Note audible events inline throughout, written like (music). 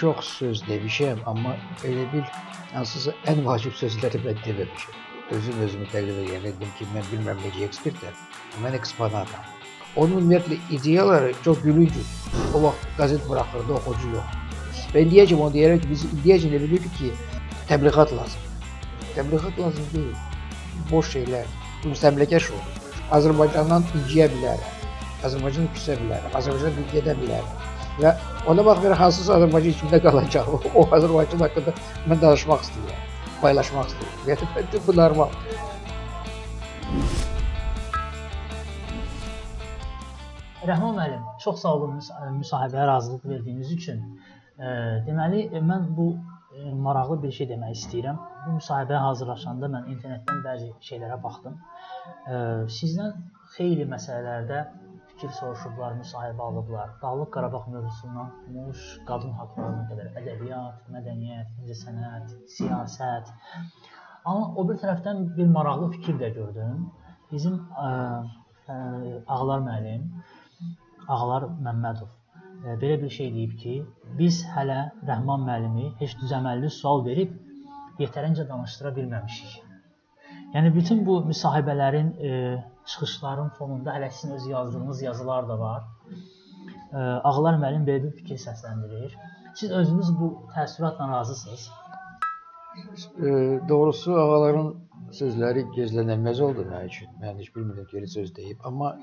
çox söz demişəm, amma elə bil hansısa ən vacib sözləri mən deməmişəm. Özüm özümü təqdim edirdim ki, mən bilmirəm necə ekspertəm, mən eksponatam. Onun ümumiyyətlə ideyaları çox gülüncdür. O vaxt qəzet buraxırdı, oxucu yox. Və indiyəcəm onu ki, biz indiyəcəm də bilirik ki, təbliğat lazım. Təbliğat lazım deyil. Boş şeylər. Müstəmləkəş olur. Azərbaycandan inciyə bilərəm. Azərbaycan küsə bilərəm. Azərbaycan gedə bilərəm. Və ona baxmayaraq hansısa Azərbaycan içində qalacaq. (laughs) O Azərbaycan haqqında mən danışmaq istəyirəm, paylaşmaq istəyirəm. Yəni bu normal. Rəhman müəllim, çox sağ olun müsahibəyə razılıq verdiyiniz üçün. E, deməli, mən bu e, maraqlı bir şey demək istəyirəm. Bu müsahibəyə hazırlaşanda mən internetdən bəzi şeylərə baxdım. E, sizdən xeyli məsələlərdə fikir soruşublar, müsahibə alıblar. Dağlıq Qarabağ mövzusundan tutmuş, qadın haqqlarına qədər ədəbiyyat, mədəniyyət, incəsənət, siyasət. Amma o bir tərəfdən bir maraqlı fikir də gördüm. Bizim ə, ə, Ağlar müəllim Ağlar Məmmədov e, belə bir şey deyib ki, biz hələ Rəhman müəllimi heç düzəməlli sual verib yetərincə danışdıra bilməmişik. Yəni bütün bu müsahibələrin, e, çıxışların fonunda hələ sizin öz yazdığınız yazılar da var. E, Ağlar müəllim belə bir fikir səsləndirir. Siz özünüz bu təəssüratla razısınız? E, doğrusu ağaların sözləri gözlənilməz oldu mənim üçün. Mən heç bilmirdim ki, elə söz deyib, amma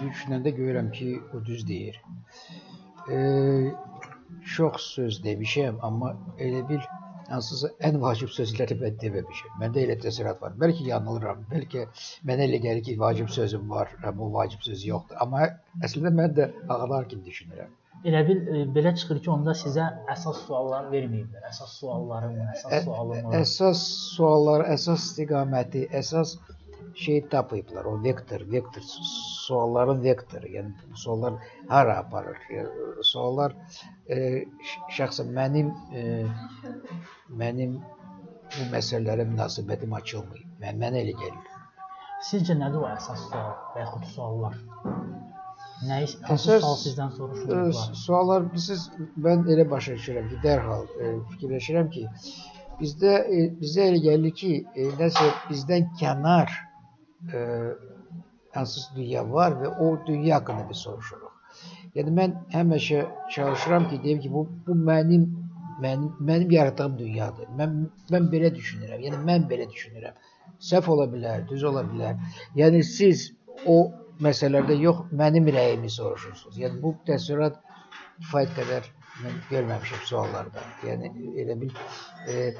düşünəndə görürəm ki, o düz deyir. E, çox söz demişəm, amma elə bil hansısa ən vacib sözləri mən deməmişəm. Məndə elə təəssürat var. Bəlkə yanılıram, bəlkə mənə elə gəlir ki, vacib sözüm var, bu vacib söz yoxdur. Amma əslində mən də ağlar kimi düşünürəm. Elə bil e, belə çıxır ki, onda sizə əsas suallar verməyiblər. Əsas suallarım, əsas sualım. Əsas suallar, əsas istiqaməti, əsas şey tapıblar. O vektor, vektor sualların vektoru. Yəni suallar hara aparır? Suallar e, şəxsən mənim e, mənim bu məsələlərə münasibətim açılmayıb. Mən mənə elə gəlir. Sizcə nədir o əsas sual və yaxud suallar? Nəyi əsas sual sizdən soruşulur? E, suallar siz mən elə başa düşürəm ki, dərhal e, fikirləşirəm ki, bizdə e, bizə elə gəlir ki, e, nəsə bizdən kənar hansısa dünya var və o dünya haqqında biz soruşuruq. Yəni mən həmişə çalışıram ki, deyim ki, bu bu mənim mənim mənim yaratdığım dünyadır. Mən mən belə düşünürəm. Yəni mən belə düşünürəm. Səhv ola bilər, düz ola bilər. Yəni siz o məsələlərdə yox, mənim rəyimi soruşursunuz. Yəni bu təəssürat kifayət qədər mən görməmişəm suallarda. Yəni elə bil e,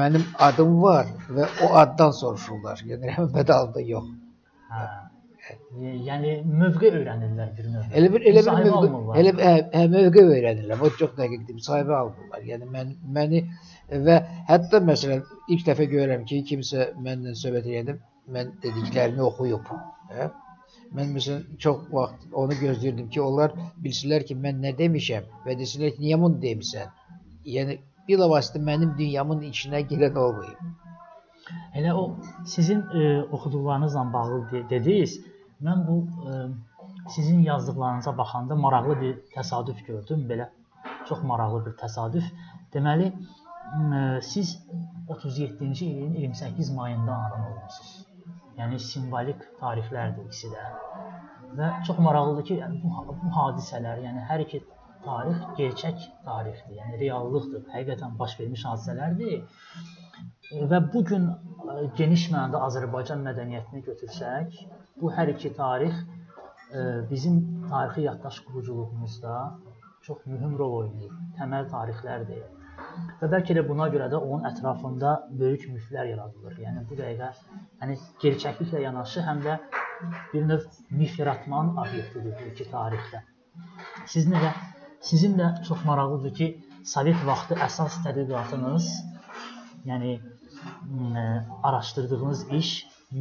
mənim adım var və o addan soruşurlar. Yəni Rəhmət (laughs) adında yox. Hə. Yəni mövqe öyrənirlər bir növ. Elə bir elə bir mövqe elə hə, hə mövqe öyrənirlər. O çox dəqiqdir. Müsahibə alırlar. Yəni mən məni və hətta məsələn ilk dəfə görürəm ki, kimsə mənlə söhbət edəndə mən dediklərimi oxuyub. Hə? Mən məsələn çox vaxt onu gözləyirdim ki, onlar bilsinlər ki, mən nə demişəm və desinlər ki, niyə bunu demisən? Yəni bilavasitə mənim dünyamın içinə girən olmayıb. Elə o sizin e, oxuduqlarınızla bağlı de dediniz. Mən bu e, sizin yazdıqlarınıza baxanda maraqlı bir təsadüf gördüm. Belə çox maraqlı bir təsadüf. Deməli, e, siz 37-ci ilin 28 mayında anadan olmusunuz. Yəni simvolik tarixlərdir ikisi də. Və çox maraqlıdır ki, yəni bu, bu hadisələr, yəni hər iki tarix gerçək tarixdir, yəni reallıqdır, həqiqətən baş vermiş hadisələrdir. Və bu gün e, geniş mənada Azərbaycan mədəniyyətini götürsək, bu hər iki tarix e, bizim tarixi yaddaş quruculuğumuzda çox mühüm rol oynayır. Təməl tarixlərdir. Və bəlkə də buna görə də onun ətrafında böyük miflər yaradılır. Yəni bu dəqiqə yəni gerçəkliklə yanaşı həm də bir növ mif yaratmanın obyektidir bu iki tarixdə. Sizin elə sizin də çox maraqlıdır ki, Sovet vaxtı əsas tədqiqatınız, yəni ə, araşdırdığınız iş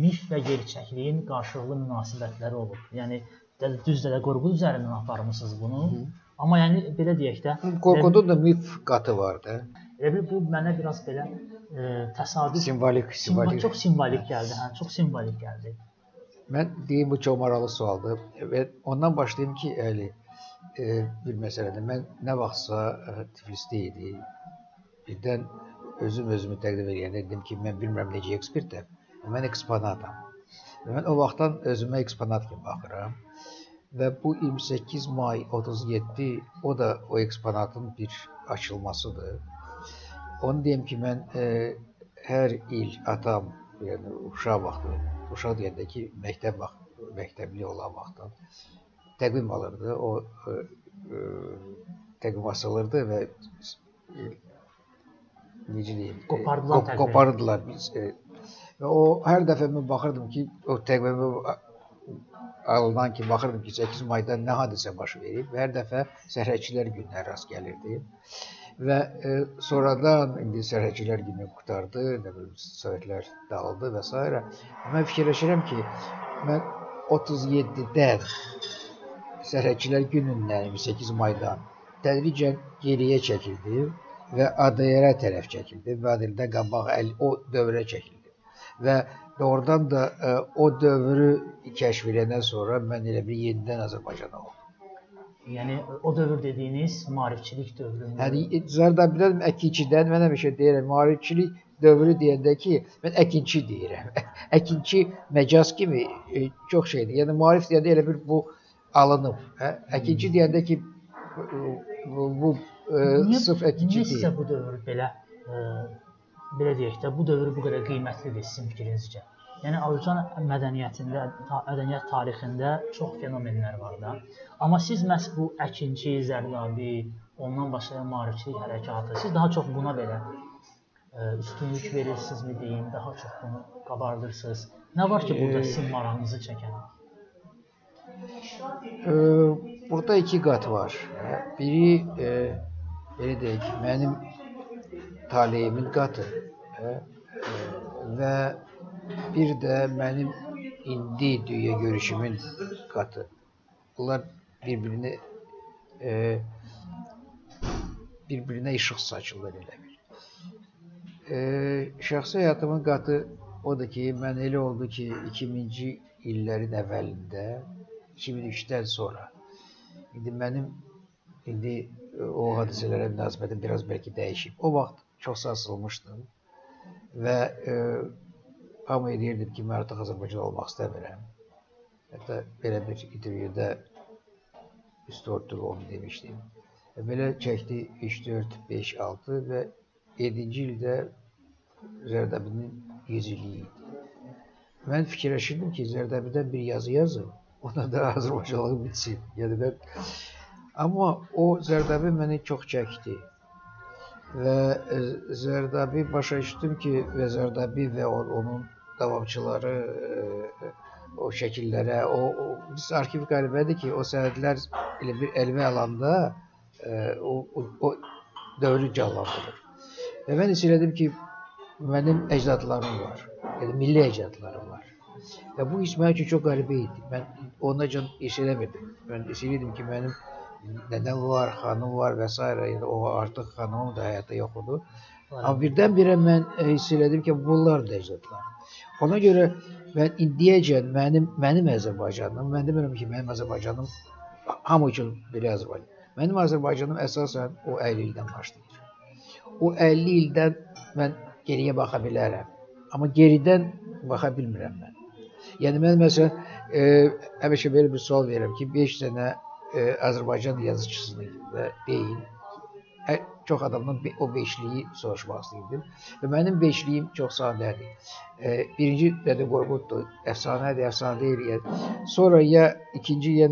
mif və gerçəkliyin qarşılıqlı münasibətləri olub. Yəni düzdür də qorxu üzərindən aparmısınız bunu. Hı -hı. Amma yəni belə deyək də, qorxuda da mif qatı var da. Elə bil bu mənə biraz belə e, təsadüf simvolik, simvolik. Çox simvolik gəldi, hə, çox simvolik gəldi. Mən deyim bu çox maraqlı sualdır və ondan başlayım ki, əli e, bir məsələdir. Mən nə vaxtsa e, Tiflisdə idi. Birdən özüm özümü təqdim edəndə dedim ki, mən bilmirəm necə ekspertəm. Mən eksponatam. Və mən o vaxtdan özümə eksponat kimi baxıram. Və bu 28 may 37 o da o eksponatın bir açılmasıdır. Onu deyim ki, mən e, hər il atam, yəni uşaq vaxtı, uşaq deyəndə ki, məktəb vaxtı məktəbli olan vaxtdan təqvim alırdı. O e, e, təqvim asılırdı və ə, necə deyim, qopardılar qop, qopardılar biz. Ə, və o hər dəfə mən baxırdım ki, o təqvimi alınan ki, baxırdım ki, 8 mayda nə hadisə baş verib və hər dəfə sərhədçilər gününə rast gəlirdi. Və e, sonradan indi sərhədçilər günü qutardı, nə bilim Sovetlər dağıldı və s. Mən fikirləşirəm ki, mən 37-dən Sərhədçilər günündən 28 maydan tədricən geriyə çəkildi və ADR-ə tərəf çəkildi və ADR-də qabaq o dövrə çəkildi. Və doğrudan da ə, e, o dövrü kəşf edəndən sonra mən elə bir yenidən Azərbaycana oldum. Yəni o dövr dediyiniz maarifçilik dövründə. Yəni Zardabilər əkinçidən mən həmişə deyirəm, maarifçilik dövrü deyəndə ki, mən əkinçi deyirəm. (laughs) əkinçi məcaz kimi e, çox şeydir. Yəni maarif deyəndə elə bir bu alınıb. Hə? Əkinçi deyəndə ki, bu, bu e, niyə, sırf əkinçi deyil. Niyə bu dövr belə e, belə deyək də, bu dövr bu qədər qiymətlidir sizin fikrinizcə? Yəni Azərbaycan mədəniyyətində, mədəniyyət tarixində çox fenomenlər var da. Amma siz məhz bu əkinçi, zərdabi, ondan başlayan maarifçilik hərəkatı, siz daha çox buna belə üstünlük verirsinizmi deyin, daha çox bunu qabardırsınız. Nə var ki, burada sizin marağınızı çəkən? E, burada iki qat var. Biri e, belə deyək, mənim taleyimin qatı e, və bir də mənim indi dünya görüşümün qatı. Bunlar bir-birinə e, bir-birinə işıq saçırlar elə bir. E, şəxsi həyatımın qatı odur ki, mən elə oldu ki, 2000-ci illərin əvvəlində, 2003-dən sonra indi mənim indi o hadisələrə münasibətim biraz bəlkə dəyişib. O vaxt çox sarsılmışdım və e, hamıya deyirdim ki, mən artıq Azərbaycan olmaq istəmirəm. Hətta belə bir intervyuda üstü örtülü onu demişdim. Belə çəkdi 3, 4, 5, 6 və 7-ci ildə Zərdəbinin 100 illiyi idi. Mən fikirləşirdim ki, Zərdəbidən bir yazı yazım, ona da Azərbaycanlıq bitsin. Yəni mən amma o Zərdəbi məni çox çəkdi. Və e, Zərdəbi başa düşdüm ki, və Zərdəbi və onun davamçıları e, o şəkillərə, o, o biz arxiv qəribədir ki, o sənədlər elə bir elmi alanda e, o, o, o dövrü canlandırır. Və mən hiss elədim ki, mənim əcdadlarım var. Yəni milli əcdadlarım var. Və bu hiss mənim üçün çox qəribə idi. Mən onacan hiss eləmirdim. Mən hiss edirdim ki, mənim nənəm var, xanım var və s. Yəni o artıq xanımım da həyatda yox idi. Amma birdən-birə mən e, hiss elədim ki, bunlar da əcdadlar. Ona görə mən indiyəcən mənim mənim Azərbaycanım, mən demirəm ki, mənim Azərbaycanım hamı üçün belə Azərbaycan. Mənim Azərbaycanım əsasən o 50 ildən başlayır o 50 ildən mən geriyə baxa bilərəm. Amma geridən baxa bilmirəm mən. Yəni mən məsələn e, həmişə belə bir sual verirəm ki, 5 dənə e, Azərbaycan yazıçısını və deyin. Ə, çox adamdan o beşliyi soruşmaq istəyirdim. Və mənim beşliyim çox sadədir. E, birinci Dədə Qorquddur. Əfsanədir, əfsanə deyil. Sonra ya ikinci ya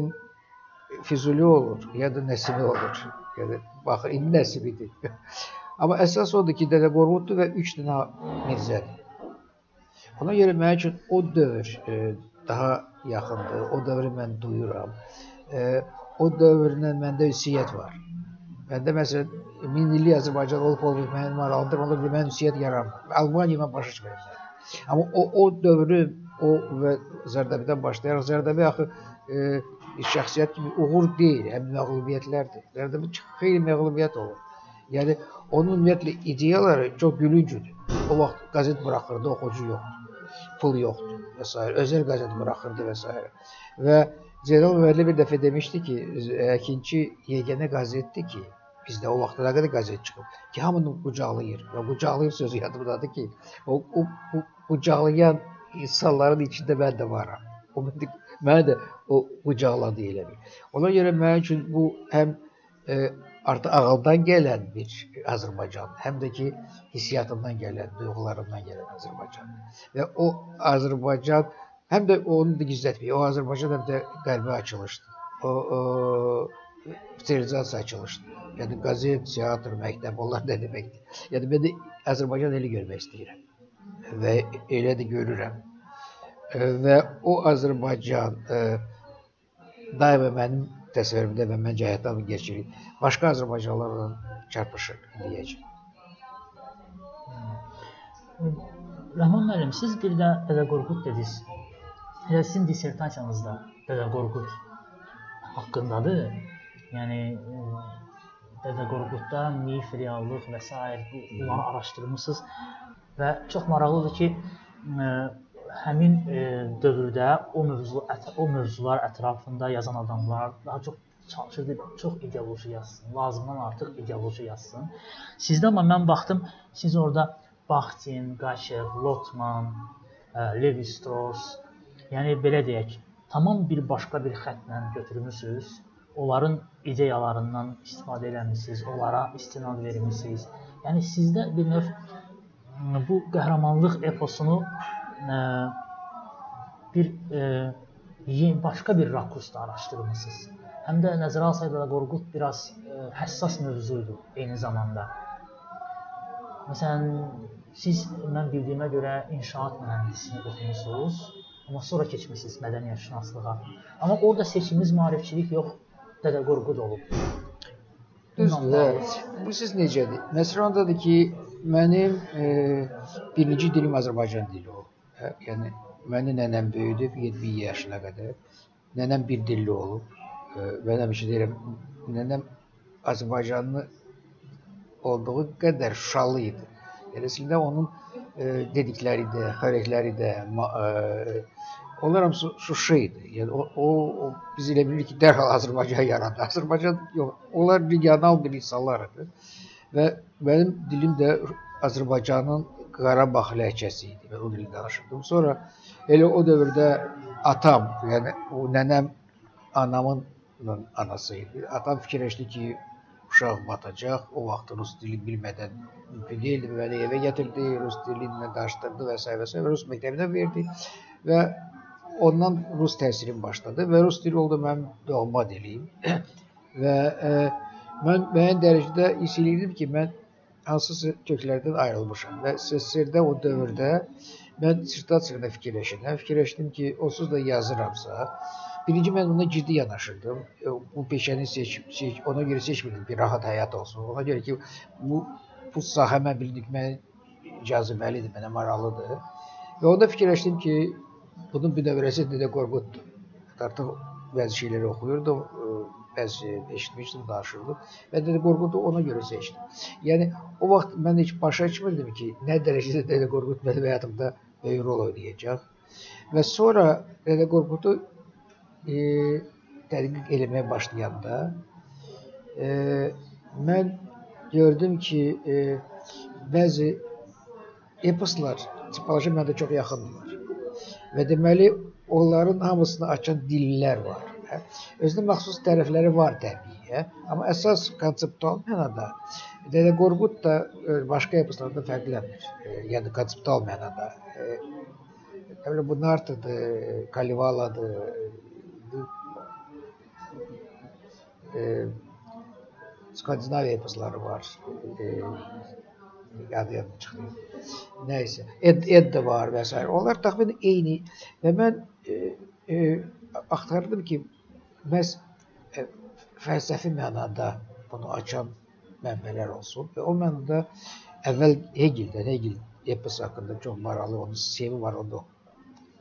Füzuli olur, ya da Nəsimi olur. Yəni baxın, indi Nəsimidir. (laughs) Amma əsas odur ki, Dədə Qorquddur və 3 dənə Mirzədir. Ona görə mənim üçün o dövr e, daha yaxındır. O dövrü mən duyuram. E, o dövrlə məndə ünsiyyət var. Məndə məsələn, min illik Azərbaycan olub olmayıb mənim marağımdır. Ona görə mən ünsiyyət yaranmır. Almaniya mən başa çıxmıram. Amma o, o dövrü o və Zərdəbidən başlayaraq Zərdəbi axı e, şəxsiyyət kimi uğur deyil, həm məğlubiyyətlərdir. Zərdəbi xeyli məğlubiyyət olur. Yəni onun ümumiyyətlə ideyaları çox gülüncüdür. O vaxt qəzet buraxırdı, oxucu yoxdur. Pul yoxdur və s. Özəl qəzet buraxırdı və s. Və Zeynal müəllim bir dəfə demişdi ki, əkinçi yeganə qəzetdir ki, bizdə o vaxtda nə qədər qəzet çıxıb ki, hamını qucaqlayır. Və qucaqlayır sözü yadımdadır ki, o, o, o qucaqlayan insanların içində mən də varam. O mənə də o qucaqladı elə bil. Ona görə mənim üçün bu həm e, artıq ağıldan gələn bir Azərbaycan, həm də ki hissiyatından gələn, duyğularından gələn Azərbaycan. Və o Azərbaycan Həm də onu da gizlətməyək. O Azərbaycan həm də qəlbə açılışdı. O, o sterilizasiya açılışdı. Yəni qəzet, teatr, məktəb, onlar nə deməkdir? Yəni mən də Azərbaycan eli görmək istəyirəm. Və elə də görürəm. Və o Azərbaycan e, daima mənim təsəvvürümdə və məncə həyatımın gerçəyi başqa Azərbaycanlarla çarpışır deyəcəm. Rəhman müəllim, siz bir də Dədə Qorqud dediniz. Elə sizin dissertasiyanızda Dədə Qorqud haqqındadır. Yəni e, Dədə Qorqudda mif, reallıq və s. bunları araşdırmısınız və çox maraqlıdır ki, ə, e, həmin ə, e, dövrdə o mövzu o mövzular ətrafında yazan adamlar daha çox çalışırdı, çox ideoloji yazsın, lazımdan artıq ideoloji yazsın. Sizdə amma mən baxdım, siz orada Bakhtin, Qaşev, Lotman, Levi Strauss, Yəni belə deyək, tamam bir başqa bir xəttlə götürmüsüz, onların ideyalarından istifadə eləmisiniz, onlara istinad vermisiniz. Yəni sizdə bir növ bu qəhrəmanlıq eposunu ə, bir ə, başqa bir rakursda araşdırmısınız. Həm də nəzərə alsaydı da Qorqud biraz ə, həssas mövzuydu eyni zamanda. Məsələn, siz mən bildiyimə görə inşaat mühəndisliyi oxumusunuz. Amma sonra keçmisiniz mədəniyyətşünaslığa. Amma orada seçiminiz maarifçilik yox, Dədə Qorqud olub. Düzdür. Bu siz necədir? Məsələ ondadır ki, mənim e, birinci dilim Azərbaycan dili olub. Hə? Yəni mənim nənəm böyüdüb 7 yaşına qədər. Nənəm bir dilli olub. E, mən həmişə deyirəm, nənəm Azərbaycanlı olduğu qədər Şuşalı idi. Yəni əslində onun dedikləri də, xərəkləri də, e, Onlar hamısı Şuşa idi. Yəni o, o, o biz elə bilirik ki, dərhal Azərbaycan yarandı. (laughs) Azərbaycan yox, onlar regional bir insanlar idi. Və mənim dilim də Azərbaycanın Qarabağ ləhcəsi idi. Mən o dildə danışırdım. Sonra elə o dövrdə atam, yəni o nənəm anamın anası idi. Atam fikirləşdi ki, uşaq batacaq. O vaxt rus dili bilmədən deyildi. Məni evə gətirdi, rus dili ilə danışdırdı və s. və s. Rus məktəbinə verdi və ondan rus təsirim başladı və rus dili oldu mənim doğma dilim. (clears throat) və e, mən müəyyən dərəcədə hiss edirdim ki, mən hansısa köklərdən ayrılmışam və SSR-də o dövrdə mən dissertasiyada fikirləşirdim. Fikirləşdim ki, onsuz da yazıramsa, birinci mən ona ciddi yanaşırdım. E, bu peşəni seç, seç, ona görə seçmirdim ki, rahat həyat olsun. Ona görə ki, bu bu sahə mən bildik mən cazibəlidir, mənə maraqlıdır. Və onda fikirləşdim ki, bunun bir növrəsi Dədə Qorquddur. Artıq bəzi şeyləri oxuyurdum, bəzi eşitmişdim, danışırdım və Dədə Qorqudu ona görə seçdim. Yəni o vaxt mən heç başa düşmürdüm ki, nə dərəcədə Dədə Qorqud mənim həyatımda böyük rol oynayacaq. Və sonra Dədə Qorqudu e, tədqiq eləməyə başlayanda e, mən gördüm ki, e, bəzi eposlar tipoloji mənə çox yaxındırlar. Və deməli, onların hamısını açan dillər var. Hə? Özünə məxsus tərəfləri var təbii, hə? amma əsas konseptual mənada Dədə Qorqud da e, başqa eposlarda fərqlənir. E, yəni konseptual mənada. E, bu Nartıdır, Kalivaladır, Skandinaviya eposları var adı yadıma çıxdı. Nəysə, Ed, Ed də var s. Onlar təxminən eyni və mən e, e, axtardım ki, məhz e, fəlsəfi mənada bunu açan mənbələr olsun və o mənada əvvəl Hegeldən, Hegel epos haqqında çox maraqlı, onun sistemi var, onu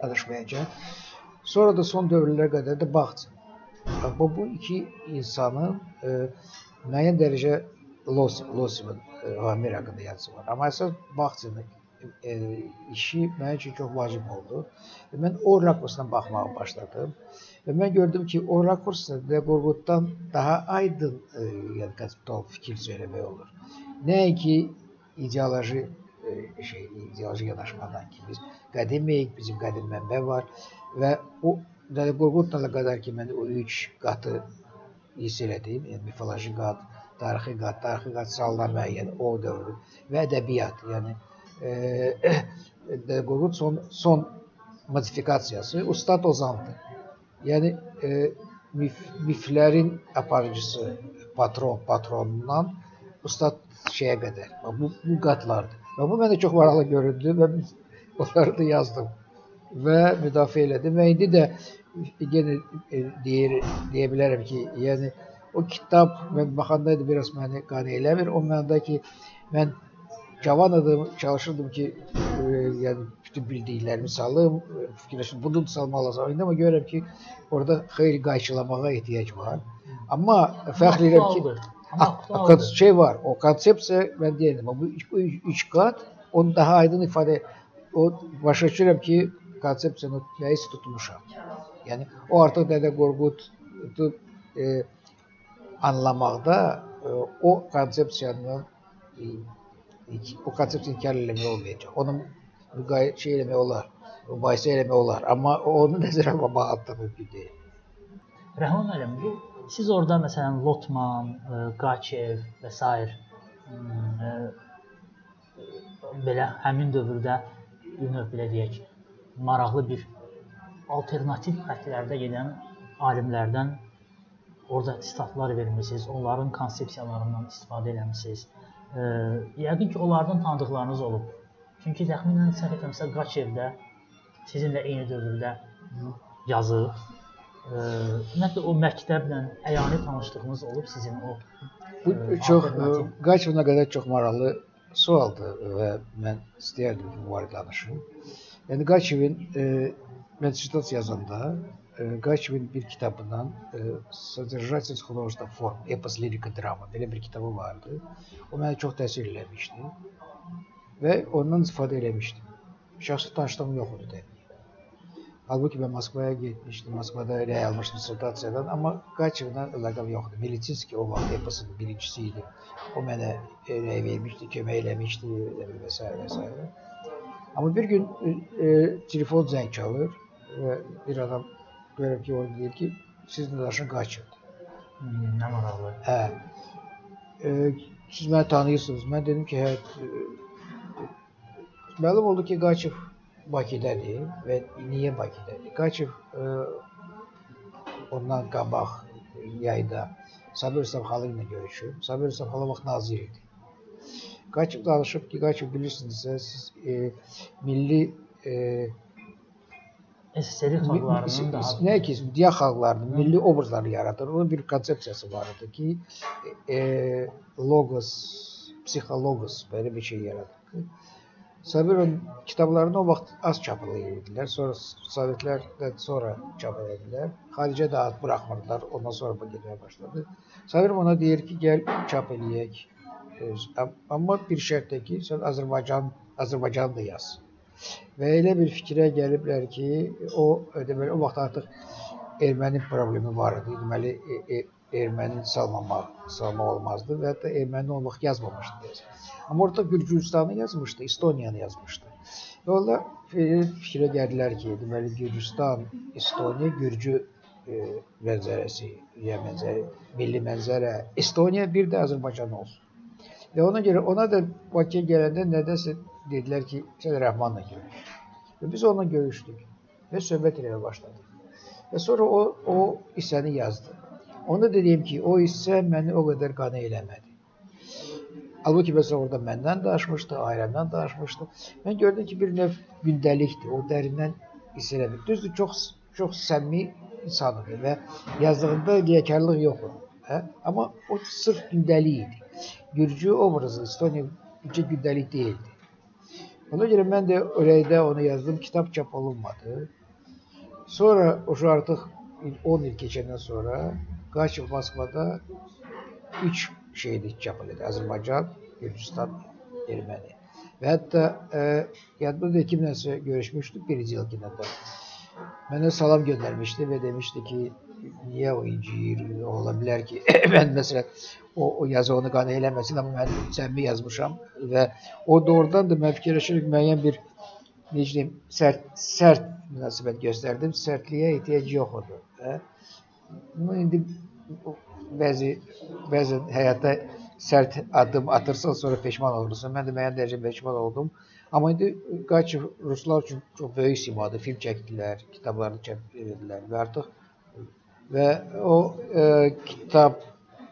danışmayacağım. Sonra da son dövrlərə qədər də Baxçı. Bu, bu iki insanın e, müəyyən dərəcə Losivin e, Amir haqqında yazısı var. Amma əsas Baxçının e, işi mənim üçün çox vacib oldu. Və mən o rakursdan baxmağa başladım. Və mən gördüm ki, o rakursla Dədə Qorquddan daha aydın e, yəni konseptual fikir söyləmək olur. Nəinki ideoloji e, şey, ideoloji yanaşmadan ki, biz qədimik, bizim qədim mənbə var və o Dədə Qorqudla qədər ki, mən o üç qatı hiss elədim, yəni mifoloji qat, tarixi qat, tarixi qat sallar müəyyən o dövr və ədəbiyyat, yəni e, (coughs) Dədə Qorqud son son modifikasiyası Ustad Ozandır. Yəni e, mif, miflərin aparıcısı patron patronundan ustad şeyə qədər. Bu bu qatlardır. Və bu mənə çox maraqlı göründü və (laughs) onları da yazdım və müdafiə elədim və indi də yenə e, deyir deyə bilərəm ki, yəni o kitab mən baxanda da biraz məni qane eləmir. O mənada ki, mən cavan idim, çalışırdım ki, e, yəni bütün bildiklərimi salım, fikirləşdim, bunu da salmaq lazım. İndi amma görürəm ki, orada xeyli qayçılamağa ehtiyac var. Amma fəxr edirəm ki, Amma şey var, o konsepsiya mən deyirəm, bu üç, üç qat onu daha aydın ifadə o başa düşürəm ki, konsepsiyanı nəyisə tutmuşam. Yəni o artıq Dədə Qorqudu e, anlamaqda e, o konsepsiyanın e, o konsepsiyonu inkar eləmək olmayacaq. Onun müqayisə şey eləmək olar, mübahisə eləmək olar, amma onu (laughs) nəzərə almaq da mümkün deyil. Rəhman müəllim, bu siz orada məsələn Lotman, ə, Qaçev və s. Ə, belə həmin dövrdə bir növ belə deyək, maraqlı bir alternativ xəttlərdə gedən alimlərdən orada sitatlar vermisiniz, onların konsepsiyalarından istifadə etmisiniz. Yəqin ki, onlardan tanıdıqlarınız olub. Çünki təxminən səhv etmirəmsə Qaçevdə sizinlə eyni dövrdə yazıb. Ümumiyyətlə o məktəblə əyani tanışlığınız olub sizin o Bu çox Qaçevə qədər çox maraqlı sualdır və mən istəyərdim ki, bu barədə danışım. Yəni Qaçevin e, mən sitat yazanda e, Qaçevin bir kitabından e, Содержательность художественных form, epos lirika drama belə bir kitabı vardı. O mənə çox təsir eləmişdi və ondan istifadə eləmişdim. Şəxsi tanışlığım yox idi təbii. Halbuki mən Moskvaya getmişdim, Moskvada elə almışdım dissertasiyadan, amma Qaçevlə əlaqəm yoxdur. Militinski o vaxt eposun birincisi idi. O mənə rəy vermişdi, kömək eləmişdi və s. və s. Amma bir gün e, e, telefon zəng çalır və bir adam görür ki, o deyir ki, sizin daşın Qaçevdir. Hmm, nə maraqlı. Hə. E, siz məni tanıyırsınız. Mən dedim ki, hə. E, məlum oldu ki, Qaçev Bakıdadır və niyə Bakıdadır? Qaçev e, ondan qabaq yayda Sabir Sabxalı ilə görüşüb. Sabir Sabxalı vaxt nazir idi. Qaçev danışıb ki, Qaçev bilirsinizsə, siz e, milli e, SSR xalqlarının daha nə ki, diğer xalqlarının milli obrazları yaradır. Onun bir konsepsiyası var idi ki, e, logos, psixologos belə bir şey yaradır. Sabir'in kitablarını o vaxt az çaplayırdılar. Sonra Sovetlərdən sonra çap etdilər. Xaricə də ad buraxmırdılar. Ondan sonra bu getməyə başladı. Sabir ona deyir ki, gəl çap eləyək. Amma bir şərtlə ki, sən Azərbaycan Azərbaycan da yaz. Və elə bir fikrə gəliblər ki, o deməli o vaxt artıq erməni problemi var idi. Deməli e, e, erməni salmamaq, salmaq olmazdı və hətta erməni o vaxt yazmamışdı. Amma orada Gürcüstanı yazmışdı, Estoniyanı yazmışdı. Və onlar fikrə gəldilər ki, deməli Gürcüstan, Estoniya, Gürcü e, mənzərəsi, ya mənzərə, milli mənzərə, Estoniya bir də Azərbaycan olsun. Və ona görə ona da Bakıya gələndə nədəsə dedilər ki, sən Rəhmanla görüş. Və biz onunla görüşdük və söhbət eləməyə başladıq. Və sonra o, o hissəni yazdı. Onu da deyim ki, o hissə məni o qədər qane eləmədi. Halbuki məsələn orada məndən danışmışdı, ailəmdən danışmışdı. Mən gördüm ki, bir növ gündəlikdir. O dərindən hiss eləmir. Düzdür, çox çox səmimi insandır və yazdığında riyakarlıq yox idi. Hə? Amma o sırf gündəlik idi. Gürcü obrazı Estoniya bircə gündəlik deyildi. Ona görə mən də ürəkdə onu yazdım, kitab çap olunmadı. Sonra o artıq 10 il keçəndən sonra Qaçıq Moskvada 3 şeydi çap edildi. Azərbaycan, Gürcüstan, Erməni. Və hətta e, yadımda da 2000 görüşmüşdük birinci il də. Mənə salam göndərmişdi və demişdi ki, niyə o inciyir? Ola bilər ki, (coughs) mən məsələn o, o yazı onu qane eləməsin, amma mən səmimi yazmışam və o doğrudan da mən fikirləşirəm müəyyən bir necə deyim, sərt, sərt münasibət göstərdim. Sərtliyə ehtiyac yox idi. Hə? Bunu indi bəzi bəzən həyatda sərt addım atırsan, sonra peşman olursan. Mən də müəyyən dərəcədə peşman oldum. Amma indi qaç ruslar üçün çox böyük simadır. Film çəkdilər, kitablarını çəp edildilər və artıq və o e, kitab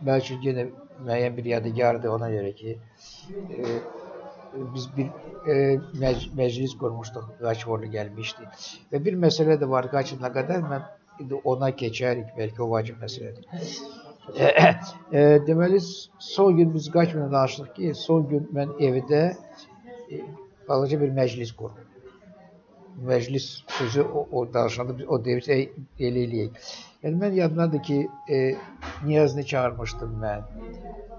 bəlkə yenə müəyyən bir yadigardır ona görə ki, e, biz bir e, məc məclis qurmuşduq, Qaçvorlu gəlmişdi. Və bir məsələ də var, Qaçınla qədər mən indi ona keçərik, bəlkə o vacib məsələdir. E, e, deməli, son gün biz Qaçınla danışdıq ki, son gün mən evdə e, balaca bir məclis qurdum. Məclis sözü o, o danışanda biz o deyir ki, elə eləyək. Yəni mən yadımdadır ki, e, Niyazını çağırmışdım mən.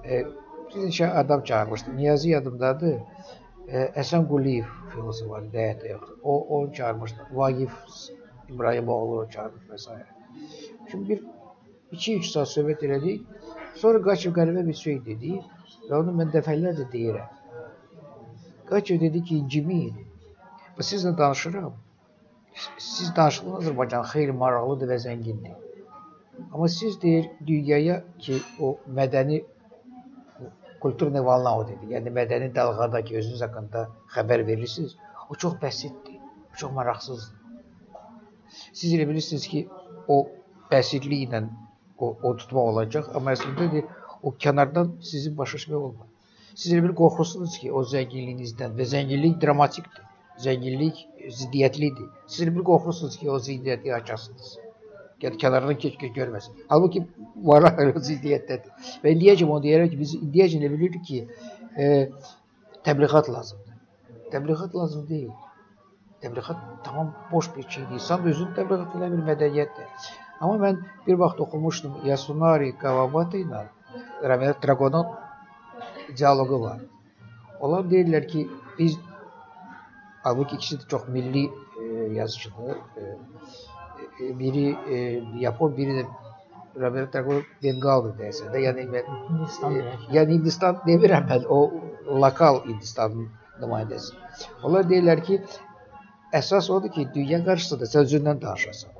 E, bir neçə adam çağırmışdım. Niyazi yadımdadır. E, Əsən Quliyev filosof var, həyatda yoxdur. O onu çağırmışdım. Vaqif İbrahimoğlu çağırmış və s. Şimdi bir 2-3 saat söhbət elədik. Sonra Qaçev qəribə bir şey dedi və onu mən dəfələrlə deyirəm. Qaçev dedi ki, Cimin, sizlə danışıram. Siz danışdığınız Azərbaycan xeyli maraqlıdır və zəngindir. Amma siz deyir dünyaya ki, o mədəni kulturni valna o dedi. Yəni mədəni dalğada ki, özünüz haqqında xəbər verirsiniz. O çox bəsitdir. O çox maraqsızdır. Siz elə bilirsiniz ki, o bəsitliklə o, o tutma olacaq, amma əslində o kənardan sizi başa düşmək olmaz. Siz elə bir qorxursunuz ki, o zənginliyinizdən və zənginlik dramatikdir. Zənginlik ziddiyyətlidir. Siz elə bir qorxursunuz ki, o ziddiyyəti açasınız. Yəni kənardan keç-keç görməsin. Halbuki var o ziddiyyətdədir. Və indiyəcəm onu deyərəm ki, biz indiyəcəm bilirik ki, e, təbliğat lazımdır. Təbliğat lazım deyil. Təbliğat tamam boş bir şeydir. İnsan özünü təbliğat edən bir mədəniyyətdir. Amma mən bir vaxt oxumuşdum Yasunari Kawabata ilə Ramirez Dragonun dialoqu var. Onlar deyirlər ki, biz halbuki ikisi də çox milli e, yazıcıdır. E, biri e, Yapon, biri də Robert Drago Bengaldır deyəsən də. Yəni mən Hindistan e, yəni Hindistan demirəm mən, o lokal Hindistanın nümayəndəsi. Onlar deyirlər ki, əsas odur ki, dünya qarşısında sən özündən danışasan.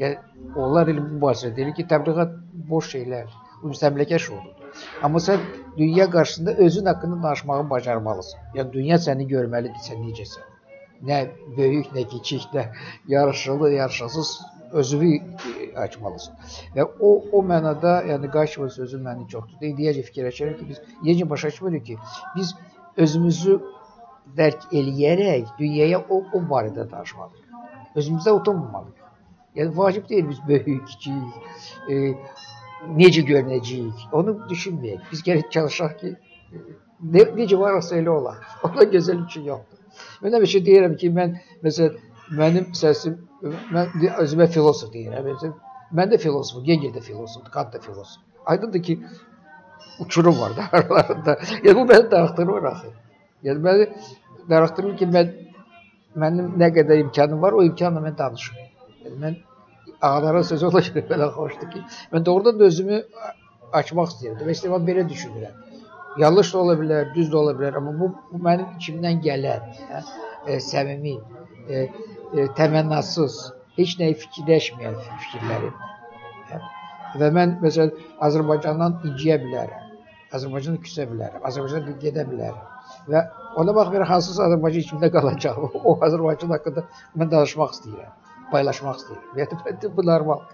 Yəni onlar elə mübahisə deyir ki, təbliğat boş şeylər, bu müstəmləkə şuurudur. Amma sən dünya qarşısında özün haqqında danışmağı bacarmalısan. Yəni dünya səni görməlidir, sən necəsən. Nə böyük, nə kiçik, nə yarışılı, yarışasız özünü açmalısan. Və o o mənada, yəni Qaşıva sözü məni çox tutdu. İndiyəcə fikirləşirəm ki, biz necə başa düşmürük ki, biz özümüzü dərk eləyərək dünyaya o, o barədə danışmalıyıq. Özümüzdə utanmamalıyıq. Yəni vacib deyil biz böyük, kiçik, e, necə görünəcəyik, onu düşünməyək. Biz gərək çalışaq ki, ne, necə varsa elə olar. (laughs) Ona gözəl üçün yoxdur. Mən həmişə deyirəm ki, mən məsələn mənim səsim mən özümə filosof deyirəm. Məsələn, mən də filosofum, Hegel də filosofdur, Kant da filosof. Aydındır ki, uçurum var da (laughs) aralarında. Yəni bu məni darıxdırır axı. Yəni məni darıxdırır ki, mən mənim nə qədər imkanım var, o imkanla mən danışım. Yəni mən ağaların sözü ona görə belə xoşdur ki, mən doğrudan da özümü açmaq istəyirdim. Və istəyirəm belə düşünürəm. Yanlış da ola bilər, düz də ola bilər, amma bu, bu mənim içimdən gələn, hə, e, səmimi, e, e, təmənnasız, heç nəyi fikirləşməyən fikirlərim. Hə. Və mən məsələn Azərbaycandan inciyə bilərəm. Azərbaycandan küsə bilərəm. Azərbaycandan gedə bilərəm. Və ona baxmayaraq hansısa Azərbaycan içimdə qalacaq. O Azərbaycan haqqında mən danışmaq istəyirəm paylaşmaq istəyir. Yəni (laughs) bu normal.